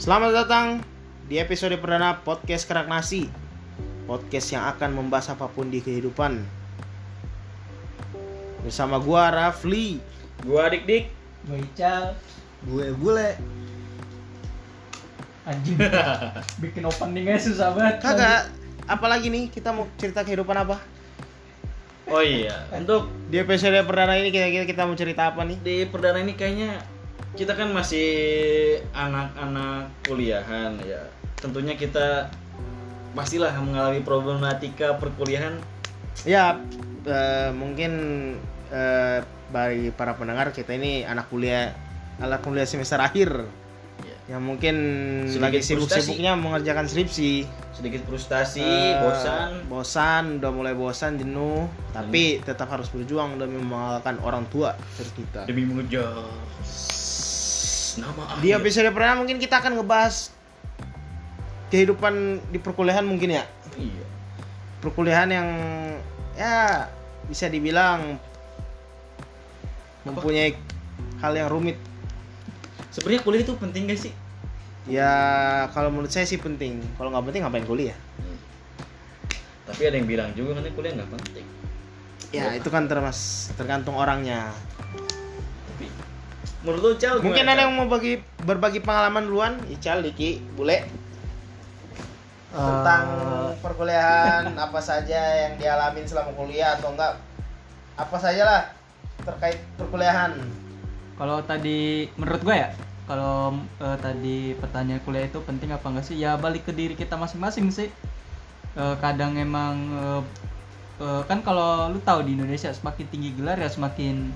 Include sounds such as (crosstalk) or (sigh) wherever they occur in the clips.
Selamat datang di episode perdana podcast Kerak Nasi. Podcast yang akan membahas apa pun di kehidupan. Bersama gua Rafli. Gua Dik Dik. Gue Ical. Gue Bule. Anjing. (laughs) Bikin openingnya susah banget. Kagak. Apalagi nih kita mau cerita kehidupan apa? Oh iya, untuk Di episode perdana ini kira-kira kita mau cerita apa nih? di perdana ini kayaknya kita kan masih anak-anak kuliahan ya. Tentunya kita pastilah mengalami problematika perkuliahan. Ya eh, mungkin eh, bagi para pendengar kita ini anak kuliah anak kuliah semester akhir Ya. yang mungkin Sedikit lagi sibuk-sibuknya mengerjakan skripsi Sedikit frustasi, Eh, bosan. bosan udah mulai bosan jenuh tapi tetap harus berjuang demi membanggakan orang tua tercinta demi mengejar nama di akhir. episode perdana mungkin kita akan ngebahas kehidupan di perkuliahan mungkin ya Iya. perkuliahan yang ya bisa dibilang mempunyai hal yang rumit Sebenarnya kuliah itu penting gak sih? ya kalau menurut saya sih penting kalau nggak penting ngapain kuliah Tapi ada yang bilang juga kan kuliah nggak penting. ya itu kan termas tergantung orangnya menurut lu Cal mungkin ada yang mau bagi berbagi pengalaman duluan? Ical Diki Bule. Tentang perkuliahan apa saja yang dialamin selama kuliah atau enggak. Apa saja lah terkait perkuliahan. Kalau tadi menurut gue ya Kalau eh, tadi pertanyaan kuliah itu penting apa enggak sih? Ya balik ke diri kita masing-masing sih. Eh, Kadang emang eh, eh, Kan kalau lu tahu di Indonesia semakin tinggi gelar ya semakin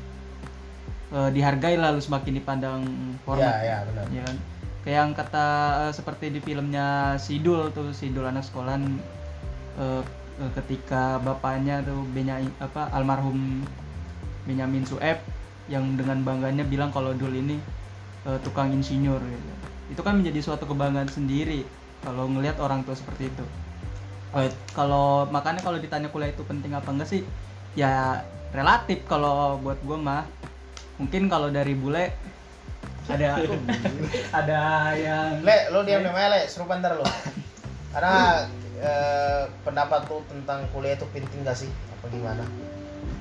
eh, Dihargai lalu semakin dipandang hormat ya benar. Ya kan? Kayak yang kata eh, seperti di filmnya Sidul tuh Sidul anak sekolahan eh, eh, ketika bapaknya tuh Benyamin apa almarhum Benyamin Sueb yang dengan bangganya bilang kalau Dul ini eh, tukang insinyur gitu. itu kan menjadi suatu kebanggaan sendiri kalau ngelihat orang tua seperti itu. Kalau makanya kalau ditanya kuliah itu penting apa enggak sih? Ya relatif kalau buat gue mah mungkin kalau dari bule ada (laughs) ada yang Le, lo diam diam aja le, seru bentar lo. Karena eh, pendapat lu tentang kuliah itu penting gak sih? Apa gimana?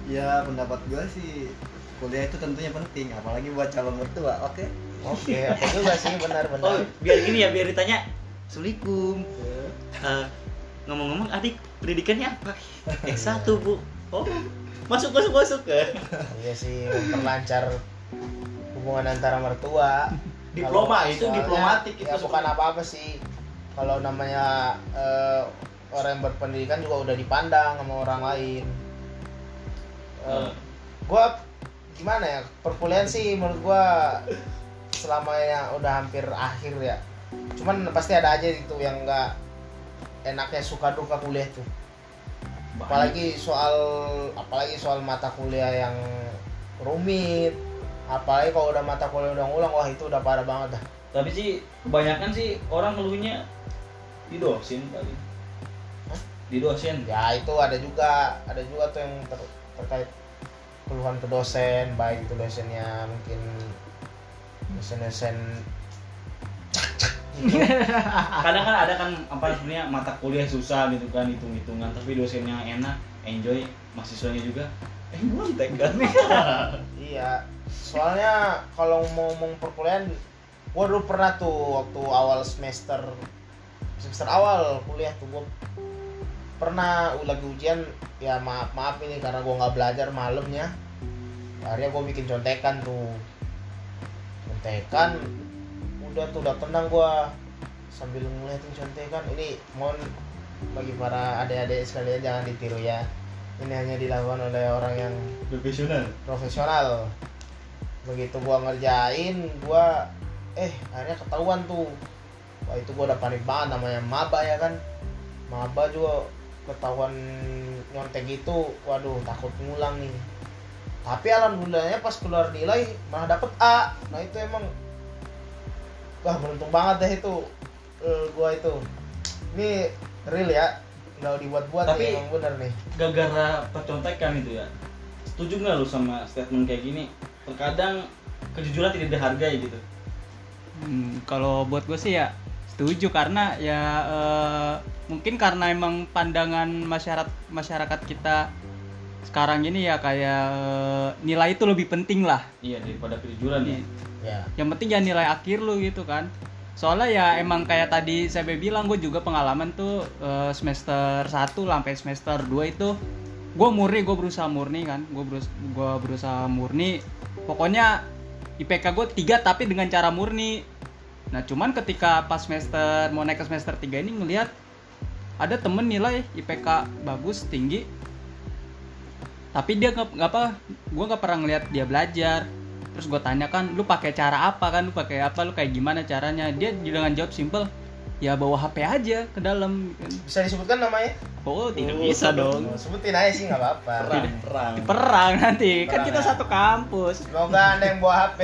Ya pendapat gue sih kuliah itu tentunya penting, apalagi buat calon mertua. Oke. Oke, apa juga sih Oh, benar-benar. biar gini ya, biar ditanya. Assalamualaikum. Eh, ngomong-ngomong adik pendidikannya apa? S1 bu. Oh, masuk masuk masuk ke. Iya sih, memperlancar hubungan antara mertua. Diploma, Kalau itu soalnya, diplomatik itu Ya bukan sebenarnya. apa-apa sih. Kalau namanya eh, orang yang berpendidikan juga udah dipandang sama orang lain. Eh, Hmm. gua gimana ya perkuliahan sih menurut gua selama yang udah hampir akhir ya cuman pasti ada aja gitu yang nggak enaknya suka duka kuliah tuh apalagi soal apalagi soal mata kuliah yang rumit apalagi kalau udah mata kuliah udah ngulang wah itu udah parah banget dah Tapi sih kebanyakan sih orang ngeluhnya di dosen kali. Hah? Di dosen. ya itu ada juga ada juga tuh yang ter- terkait keluhan ke dosen baik itu dosennya mungkin dosen-dosen (laughs) Kadang kan ada kan apa sebenarnya mata kuliah susah gitu kan hitung-hitungan, tapi dosennya enak, enjoy, mahasiswanya juga eh montek kan. (laughs) Iya, soalnya kalau mau ngomong perkuliahan, gua dulu pernah tuh waktu awal semester semester awal kuliah tuh gua pernah lagi ujian ya maaf maaf ini karena gua nggak belajar malamnya. Akhirnya gua bikin contekan tuh. Contekan udah tuh udah tenang gua. Sambil ngeliatin contekan ini mohon bagi para adik-adik sekalian jangan ditiru ya. Ini hanya dilakukan oleh orang yang Profesional. profesional. Begitu gua ngerjain gua eh akhirnya ketahuan tuh. Wah itu gua udah panik banget namanya maba ya kan. Maba juga ketahuan nyontek gitu. Waduh takut ngulang nih. Tapi alhamdulillahnya pas keluar nilai malah dapet A. Nah itu emang wah beruntung banget deh itu eh, gua itu ini real ya nggak dibuat-buat Tapi- nih emang bener nih Gara-gara percontekan itu ya. Setuju nggak lu sama statement kayak gini? Terkadang kejujuran tidak dihargai gitu. Hmm, kalau buat gue sih ya setuju karena ya eh, mungkin karena emang pandangan masyarakat masyarakat kita sekarang ini ya kayak eh, nilai itu lebih penting lah. iya daripada kejujuran ya. Ya Yang penting ya nilai akhir lu gitu kan. Soalnya ya emang kayak tadi saya bilang gue juga pengalaman tuh eh, semester 1 sampai semester 2 itu gue murni gue berusaha murni kan. Gue berus gua berusaha murni. Pokoknya IPK gue 3 tapi dengan cara murni. Nah cuman ketika pas semester mau naik ke semester 3 ini ngelihat ada temen nilai IPK bagus tinggi tapi dia nggak apa gue nggak pernah ngeliat dia belajar. Terus gue tanya kan lu pakai cara apa? Kan lu pakai apa? Lu kayak gimana caranya? Dia dengan jawab simple ya bawa HP aja ke dalam. Bisa disebutkan namanya? Oh tidak Oh, bisa dong. sebutin. Aja sih nggak apa-apa. Perang perang. Perang nanti. Kan Perang kita ya. satu kampus. Semoga anda yang bawa HP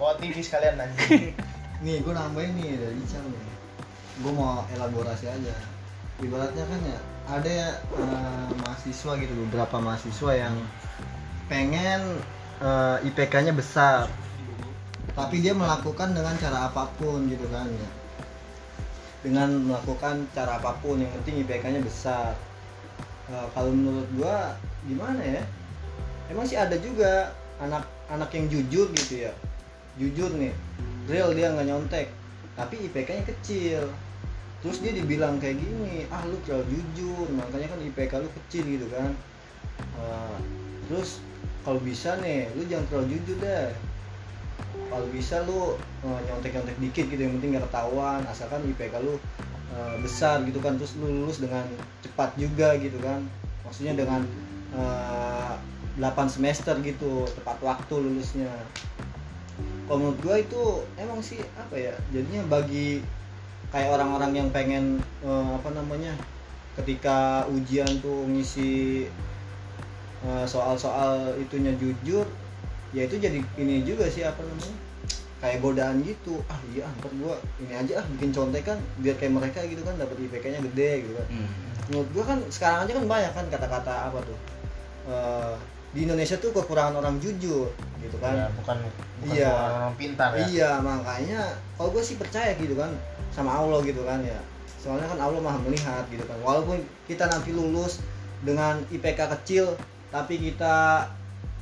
bawa TV sekalian nanti (laughs) nih gue nambahin nih dari Ican gue mau elaborasi aja. Ibaratnya kan ya ada eh, mahasiswa gitu beberapa mahasiswa yang pengen eh, IPK-nya besar. Tapi dia melakukan dengan cara apa pun gitu kan ya. Dengan melakukan cara apa pun yang penting IPK-nya besar. Eh, kalau menurut gua gimana ya? Emang sih ada juga anak-anak yang jujur gitu ya. Jujur nih real dia nggak nyontek. Tapi IPK-nya kecil terus dia dibilang kayak gini ah lu terlalu jujur makanya kan IPK lu kecil gitu kan. Eh, terus kalau bisa nih lu jangan terlalu jujur deh. Kalau bisa lu eh, nyontek-nyontek dikit gitu yang penting nggak ketahuan asalkan IPK lu eh, besar gitu kan. Terus lu lulus dengan cepat juga gitu kan. Maksudnya dengan eh, 8 semester gitu tepat waktu lulusnya. Kalau menurut gua itu emang sih apa ya jadinya bagi kayak orang-orang yang pengen eh, apa namanya ketika ujian tuh ngisi eh, soal-soal itunya jujur ya itu jadi ini juga sih apa namanya kayak godaan gitu ah iya ntar gua ini aja ah bikin contekan biar kayak mereka gitu kan dapat IPK-nya gede gitu kan Hmm. menurut gua kan sekarang aja kan banyak kan kata-kata apa tuh Eh, di Indonesia tuh kekurangan orang jujur gitu kan ya, bukan bukan Iya. orang pintar ya Iya makanya kalau gue sih percaya gitu kan sama Allah gitu kan ya. Soalnya kan Allah maha melihat gitu kan. Walaupun kita nanti lulus dengan IPK kecil tapi kita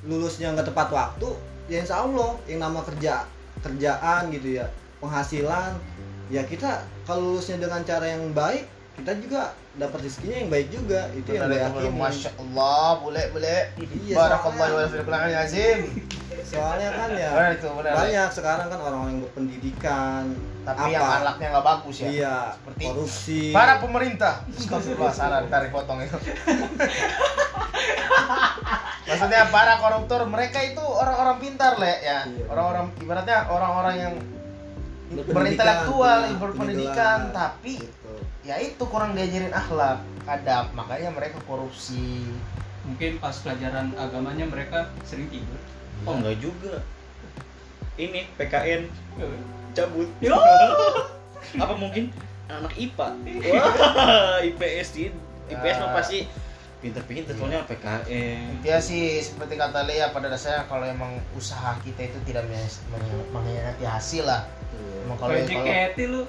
lulusnya nggak tepat waktu ya insya Allah yang nama kerja kerjaan gitu ya penghasilan ya kita kalau lulusnya dengan cara yang baik kita juga dapat rezekinya yang baik juga itu yang gue Benar itu, yakin Masya Allah, boleh boleh. Iya, Barakallahu wa fil Qur'anil azim. soalnya kan ya Benar itu, benar. banyak sekarang kan orang-orang yang berpendidikan Tapi yang anaknya nggak bagus ya. Iya, Seperti korupsi. Para pemerintah. Astagfirullah, salah ntar dipotong itu. (laughs) Maksudnya para koruptor, mereka itu orang-orang pintar, Le, ya. Iya. Orang-orang ibaratnya orang-orang yang berintelektual, iya, berpendidikan, tapi Gitu. Ya itu kurang diajarin akhlak, adab, makanya mereka korupsi. mungkin pas pelajaran agamanya mereka sering tidur oh enggak juga ini PKN cabut Yo! apa mungkin anak IPA wah IPS di IPS mah Ya. pasti pinter-pinter soalnya PKN Ya sih seperti kata Lea pada dasarnya kalau emang usaha kita itu tidak men- men- mengkhianati hasil lah. Emang kalau Kayak kalau lu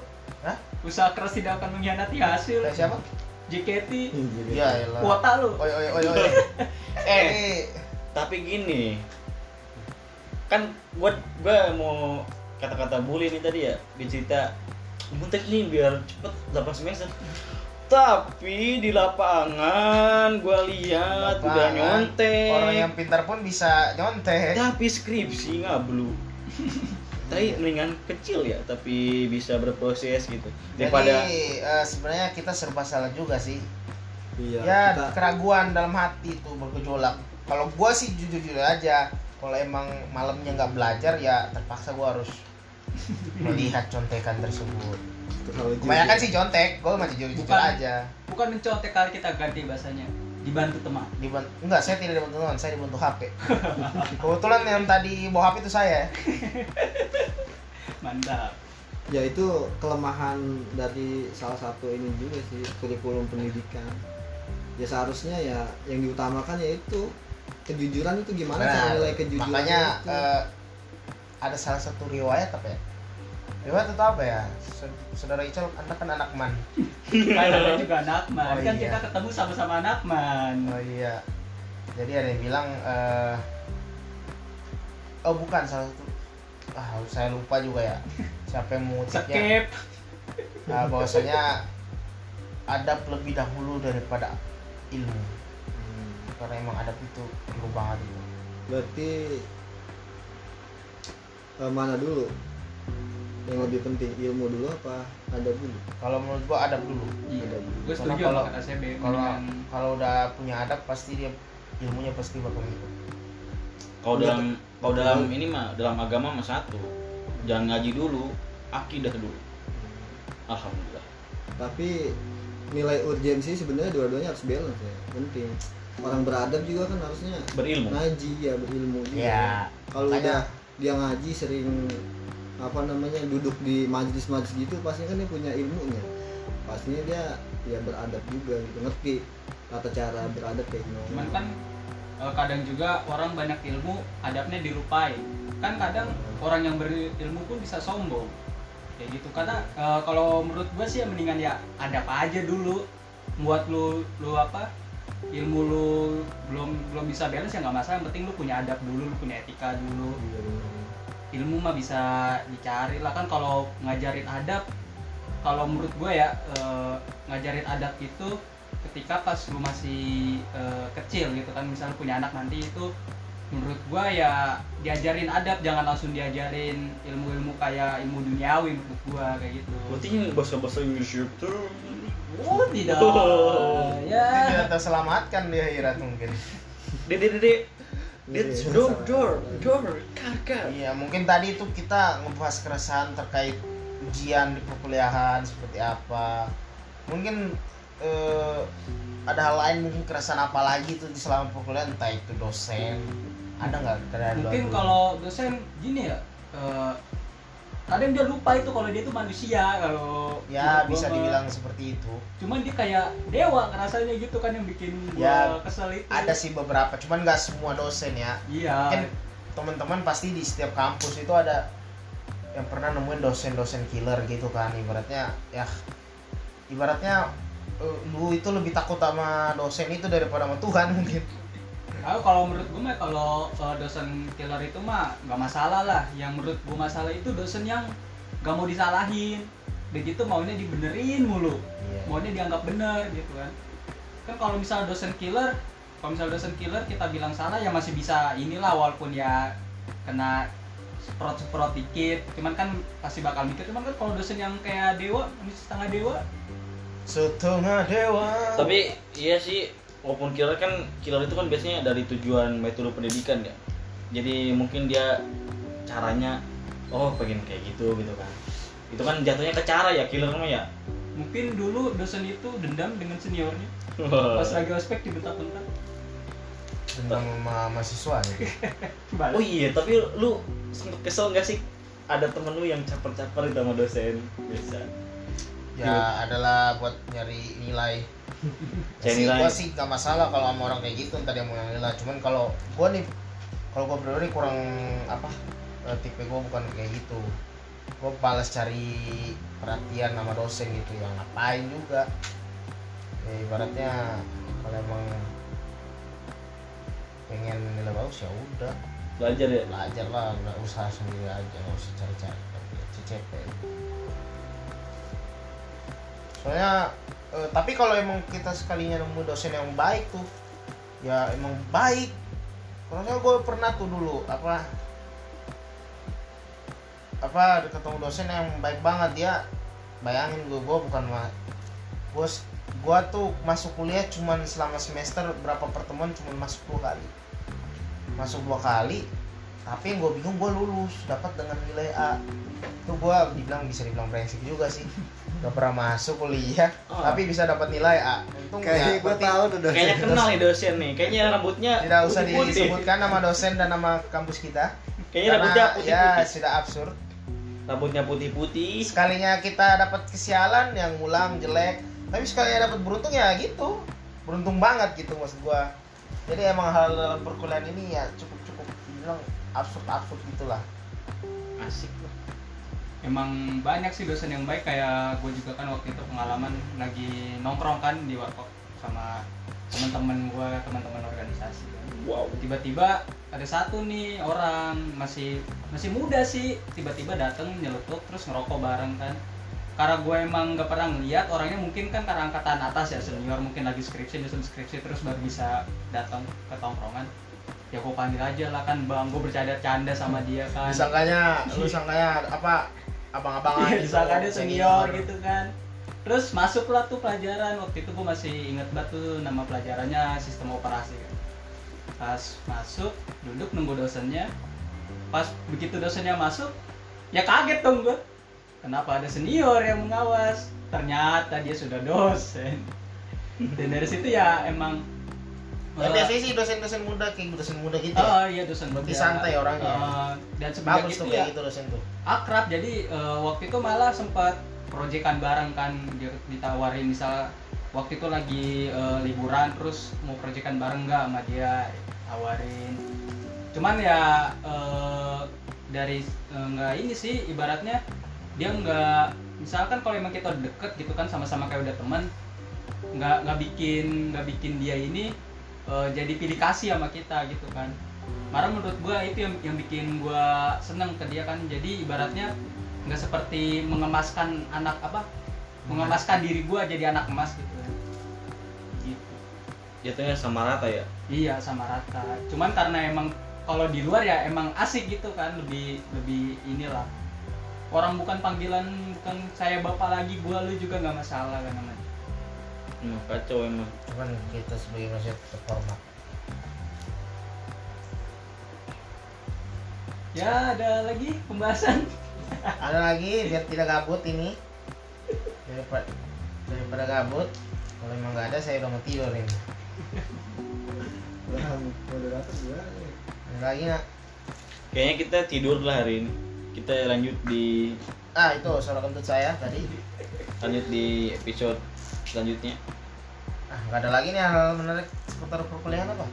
Hah? usaha keras tidak akan mengkhianati hasil Kayak siapa? JKT Ya elah. kuota lu Oi oi oi oi. (laughs) eh, tapi gini kan gua gua mau kata-kata bully nih tadi ya dicerita Buntek nih biar cepet 8 semester tapi di lapangan gua lihat udah nyontek Orang yang pintar pun bisa nyontek. tapi skripsi ngablu (laughs) tapi mendingan kecil ya tapi bisa berproses gitu daripada Jadi eh, sebenarnya kita serba salah juga sih. Iya, ya kita keraguan dalam hati tuh bergejolak. Kalau gua sih jujur-jujur aja. Kalau emang malamnya nggak belajar ya terpaksa gua harus (laughs) melihat contekan tersebut. Kebanyakan sih contek, gue masih jujur-jujur Bukan. aja. bukan mencontek kali kita ganti bahasanya dibantu teman Dibantu, enggak, saya tidak dibantu teman, saya dibantu HP. Kebetulan yang tadi bawa HP itu saya. mantap ya itu kelemahan dari salah satu ini juga sih kurikulum pendidikan ya seharusnya ya yang diutamakan yaitu kejujuran itu gimana cara Benar. nilai kejujuran Makanya itu. eh, ada salah satu riwayat apa ya? Dewa itu apa ya Saud- saudara Ical anda kan anak man kan ada (laughs) juga anak man Oh, kan iya. kita ketemu sama-sama anak man oh iya. Jadi ada yang bilang eh, oh bukan salah satu ah saya lupa juga ya. Siapa yang mengutipnya? Skip. Nah, bahwasanya adab lebih dahulu daripada ilmu. Karena emang adab itu perlu banget. Berarti eh, mana dulu yang lebih penting ilmu dulu apa ada dulu kalau menurut gua adab dulu iya Ada. gue Karena setuju kalau- kalau kalau udah punya adab pasti dia ilmunya pasti bakal ngikut Kalau Udah, dalam kalau dalam ini mah dalam agama mah satu. Jangan ngaji dulu, akidah dulu. Alhamdulillah. tapi nilai urgensi sebenarnya dua-duanya harus balance ya penting orang beradab juga kan harusnya Berilmu. ngaji ya berilmu juga Ya, kalau udah dia ngaji sering apa namanya duduk di majlis-majlis gitu pastinya kan dia punya ilmunya. Pastinya dia ya beradab juga gitu ngerti tata cara beradab kayak gimana. Cuman kan eh, kadang juga orang banyak ilmu adabnya dilupain. Kan kadang orang yang berilmu pun bisa sombong. Kayak gitu. Karena eh, kalau menurut gue sih ya mendingan ya adab aja dulu. Buat lu lu apa ilmu lu belum belum bisa balance ya nggak masalah. Yang penting lu punya adab dulu lu punya etika dulu. Iya. Ilmu mah bisa dicari lah. Kan kalau ngajarin adab kalau menurut gue ya eh, ngajarin adab itu ketika pas lu masih eh, kecil gitu kan misalnya punya anak nanti itu menurut gue ya diajarin adab jangan langsung diajarin ilmu-ilmu kayak ilmu duniawi menurut gue kayak gitu. Berarti bahasa-bahasa Inggris itu oh tidak. Oh. (laughs) ya. Tidak terselamatkan di akhirat mungkin. Dede dede Dede, Dede door door door kakak. iya mungkin tadi itu kita ngebahas keresahan terkait ujian di perkuliahan seperti apa. Mungkin eh, ada hal lain mungkin keresahan apa lagi tuh di selama perkuliahan? Entah itu dosen. Ada nggak? Mungkin kalau dosen gini ya eh, kadang dia lupa itu kalau dia itu manusia kalau ya bisa gua. dibilang seperti itu. Cuman dia kayak dewa ngerasanya gitu kan yang bikin gua Ya, kesel itu. ada sih beberapa cuman nggak semua dosen ya. Iya. Mungkin teman-teman pasti di setiap kampus itu ada yang pernah nemuin dosen-dosen killer gitu kan ibaratnya ya ibaratnya eh, lu itu lebih takut sama dosen itu daripada sama Tuhan mungkin Nah, kalau menurut gue mah kalau uh, dosen killer itu mah nggak masalah lah. Yang menurut gue masalah itu dosen yang nggak mau disalahin. Begitu maunya dibenerin mulu. Maunya dianggap bener gitu kan. Kan kalau misalnya dosen killer, kalau misalnya dosen killer kita bilang salah ya masih bisa inilah walaupun ya kena seprot-seprot dikit. Cuman kan pasti bakal mikir. Cuman kan kalau dosen yang kayak dewa, setengah dewa, setengah dewa Tapi iya sih walaupun killer kan killer itu kan biasanya dari tujuan metode pendidikan ya. Jadi mungkin dia caranya oh pengen kayak gitu gitu kan. Itu kan jatuhnya ke cara ya killer mah ya. mungkin dulu dosen itu dendam dengan seniornya. Pas lagi ospek dibentak-bentak. tentang sama mahasiswa gitu. (laughs) Balik. Oh iya, tapi lu sempet kesel gak sih ada temen lu yang caper-caper sama dosen biasa? Ya adalah buat nyari nilai. (laughs) Cari nilai. gua sih gak masalah kalau sama orang kayak gitu ntar dia mau yang nilai. Cuman kalau gua nih kalau gua pribadi kurang apa eh, tipe gua bukan kayak gitu. Gua balas cari perhatian sama dosen gitu yang ngapain juga? Ya, ibaratnya kalau emang pengen nilai bagus ya udah. Belajar ya? belajar lah nggak usaha sendiri aja nggak usah cari-cari. CCP soalnya eh, tapi kalau emang kita sekalinya nemu dosen yang baik tuh ya emang baik. Karena gue pernah tuh dulu apa apa ketemu dosen yang baik banget. Dia bayangin gue gue bukan mah gue gue tuh masuk kuliah cuman selama semester berapa pertemuan cuman masuk dua kali. Masuk dua kali tapi yang gue bingung gue lulus dapat dengan nilai A. Itu gue dibilang bisa dibilang brengsek juga sih gak pernah masuk kuliah Oh. tapi bisa dapat nilai A untung kayak ya gue tahu tuh dosen Kayaknya kenal nih dosen nih. Kayaknya rambutnya tidak usah putih-putih. disebutkan nama dosen dan nama kampus kita Kayaknya rambutnya karena ya putih-putih. sudah absurd Rambutnya putih-putih. sekalinya kita dapat kesialan yang ngulang jelek tapi sekalinya dapat beruntung ya gitu beruntung banget gitu maksud gua jadi emang hal dalam perkuliahan ini ya cukup cukup dibilang absurd absurd gitulah Asik loh. Emang banyak sih dosen yang baik kayak gue juga kan waktu itu pengalaman lagi nongkrong kan di warkop sama teman-teman gue teman-teman organisasi wow. Tiba-tiba ada satu nih orang masih masih muda sih tiba-tiba dateng nyeletuk terus ngerokok bareng kan. Karena gue emang gak pernah ngeliat orangnya mungkin kan karena angkatan atas ya senior mungkin lagi skripsi nyusun skripsi terus baru bisa datang ke tongkrongan. Ya gue panggil aja lah kan bang gue bercanda-canda sama dia kan. Disangkanya lu sangkanya apa abang-abangan Iya, gitu, disangkanya senior gitu kan. Terus masuklah tuh pelajaran. Waktu itu gue masih inget banget tuh nama pelajarannya sistem operasi kan. Pas masuk duduk nunggu dosennya. Pas begitu dosennya masuk ya kaget dong gue kenapa ada senior yang mengawas? Ternyata dia sudah dosen. Dan dari situ ya emang Eh, biasanya sih dosen-dosen muda kayak dosen muda gitu ya. Oh iya dosen Berarti muda. santai orangnya. Eh, dan semenjak Bagus itu tuh ya kayak gitu dosen tuh. akrab jadi eh, waktu itu malah sempat proyekan bareng kan ditawarin misal waktu itu lagi eh, liburan terus mau proyekan bareng nggak sama dia tawarin cuman ya eh, dari eh, nggak ini sih ibaratnya dia nggak misalkan kalau emang kita deket gitu kan sama-sama kayak udah teman nggak nggak bikin nggak bikin dia ini eh, jadi pilih kasih sama kita gitu kan. Marah menurut gua itu yang yang bikin gua seneng ke dia kan. Jadi ibaratnya nggak seperti mengemaskan anak apa mengemaskan diri gua jadi anak emas gitu kan. Gitu. Jatuhnya sama rata ya? Iya sama rata. Cuman karena emang kalau di luar ya emang asik gitu kan lebih lebih inilah. Orang bukan panggilan bukan saya bapak lagi gua lu juga nggak masalah kan namanya Hmm, kacau emang Cuman kita sebagai manusia terhormat. ya ada lagi pembahasan (laughs) Ada lagi biar tidak gabut ini. Daripada daripada gabut. Kalau emang nggak ada saya udah mau tidur ini. Ada lagi nggak? kayaknya kita tidur lah hari ini kita lanjut di Ah itu suara kentut saya tadi. Lanjut di episode selanjutnya. Ah nggak ada lagi nih hal menarik seputar perkuliahan apa?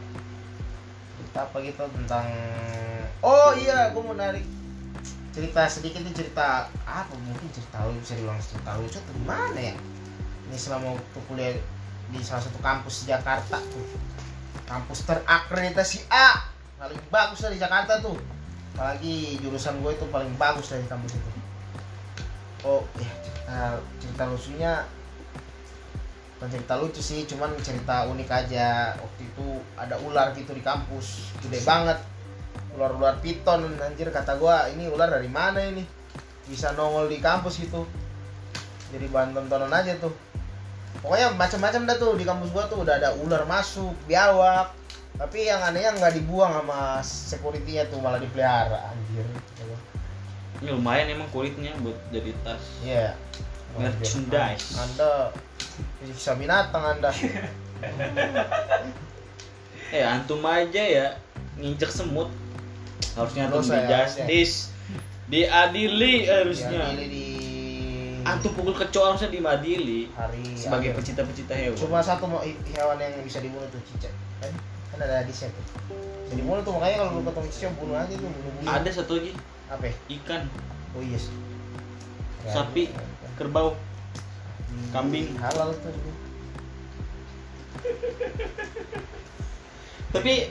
Apa gitu tentang Oh iya, gue mau narik cerita sedikit nih cerita apa? Mungkin cerita lu bisa diulang cerita lucu gimana ya? Ini selama waktu kuliah di salah satu kampus di Jakarta tuh. Kampus terakreditasi A. Paling bagus dari Jakarta tuh. Apalagi jurusan gue itu paling bagus dari kampus itu. Oh ya cerita, cerita lucunya bukan cerita lucu sih cuman cerita unik aja. Waktu itu ada ular gitu di kampus gede banget. Ular-ular piton anjir kata gua ini ular dari mana ini? Bisa nongol di kampus gitu. Jadi bahan tontonan aja tuh. Pokoknya macam-macam dah tuh di kampus gua tuh udah ada ular masuk biawak. Tapi yang anehnya nggak dibuang sama securitynya tuh malah dipelihara anjir ini lumayan emang kulitnya buat jadi tas Iya. Merchandise. Anda bisa binatang Anda. (laughs) eh antum aja ya nginjek semut harusnya antum di ya, justice diadili harusnya Diadili di antum pukul kecoa harusnya dimadili hari sebagai pecinta-pecinta hewan Cuma satu mau hewan yang bisa dibunuh tuh cicak. Kan, kan ada hadisnya tuh. Bisa dibunuh tuh makanya kalau lu ketemu cicak bunuh aja tuh bunuh bunuh. ada satu lagi Apa? ya? ikan Oh iya sih. Ya, sapi ya, ya. kerbau Hmm, kambing. halal tuh. tapi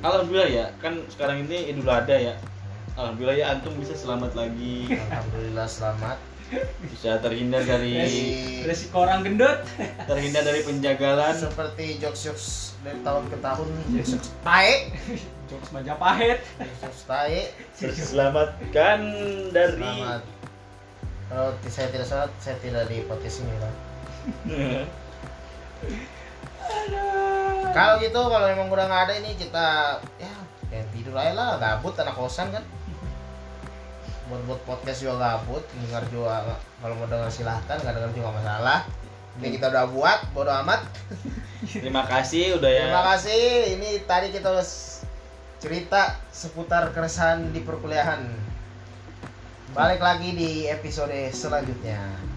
alhamdulillah ya kan sekarang ini idul adha ya alhamdulillah ya antum bisa selamat lagi Alhamdulillah selamat. bisa terhindar dari resiko orang gendut (laughs) terhindar dari penjagalan Seperti jokes-jokes dari tahun ke tahun jokes tae. Jokes Majapahit Jokes tae. terselamatkan dari Selamat. Kalau ti- saya tidak salah, saya tidak di podcast ini kan. Kalau gitu, kalau memang udah nggak ada ini kita ya kayak tidur aja lah, gabut anak kosan kan. Buat buat podcast juga gabut, dengar juga kalau mau dengar silahkan, nggak dengar juga masalah. Ini kita udah buat, bodo amat. terima kasih udah ya Terima kasih. Ini tadi kita s- cerita seputar keresahan di perkuliahan. Balik lagi di episode selanjutnya.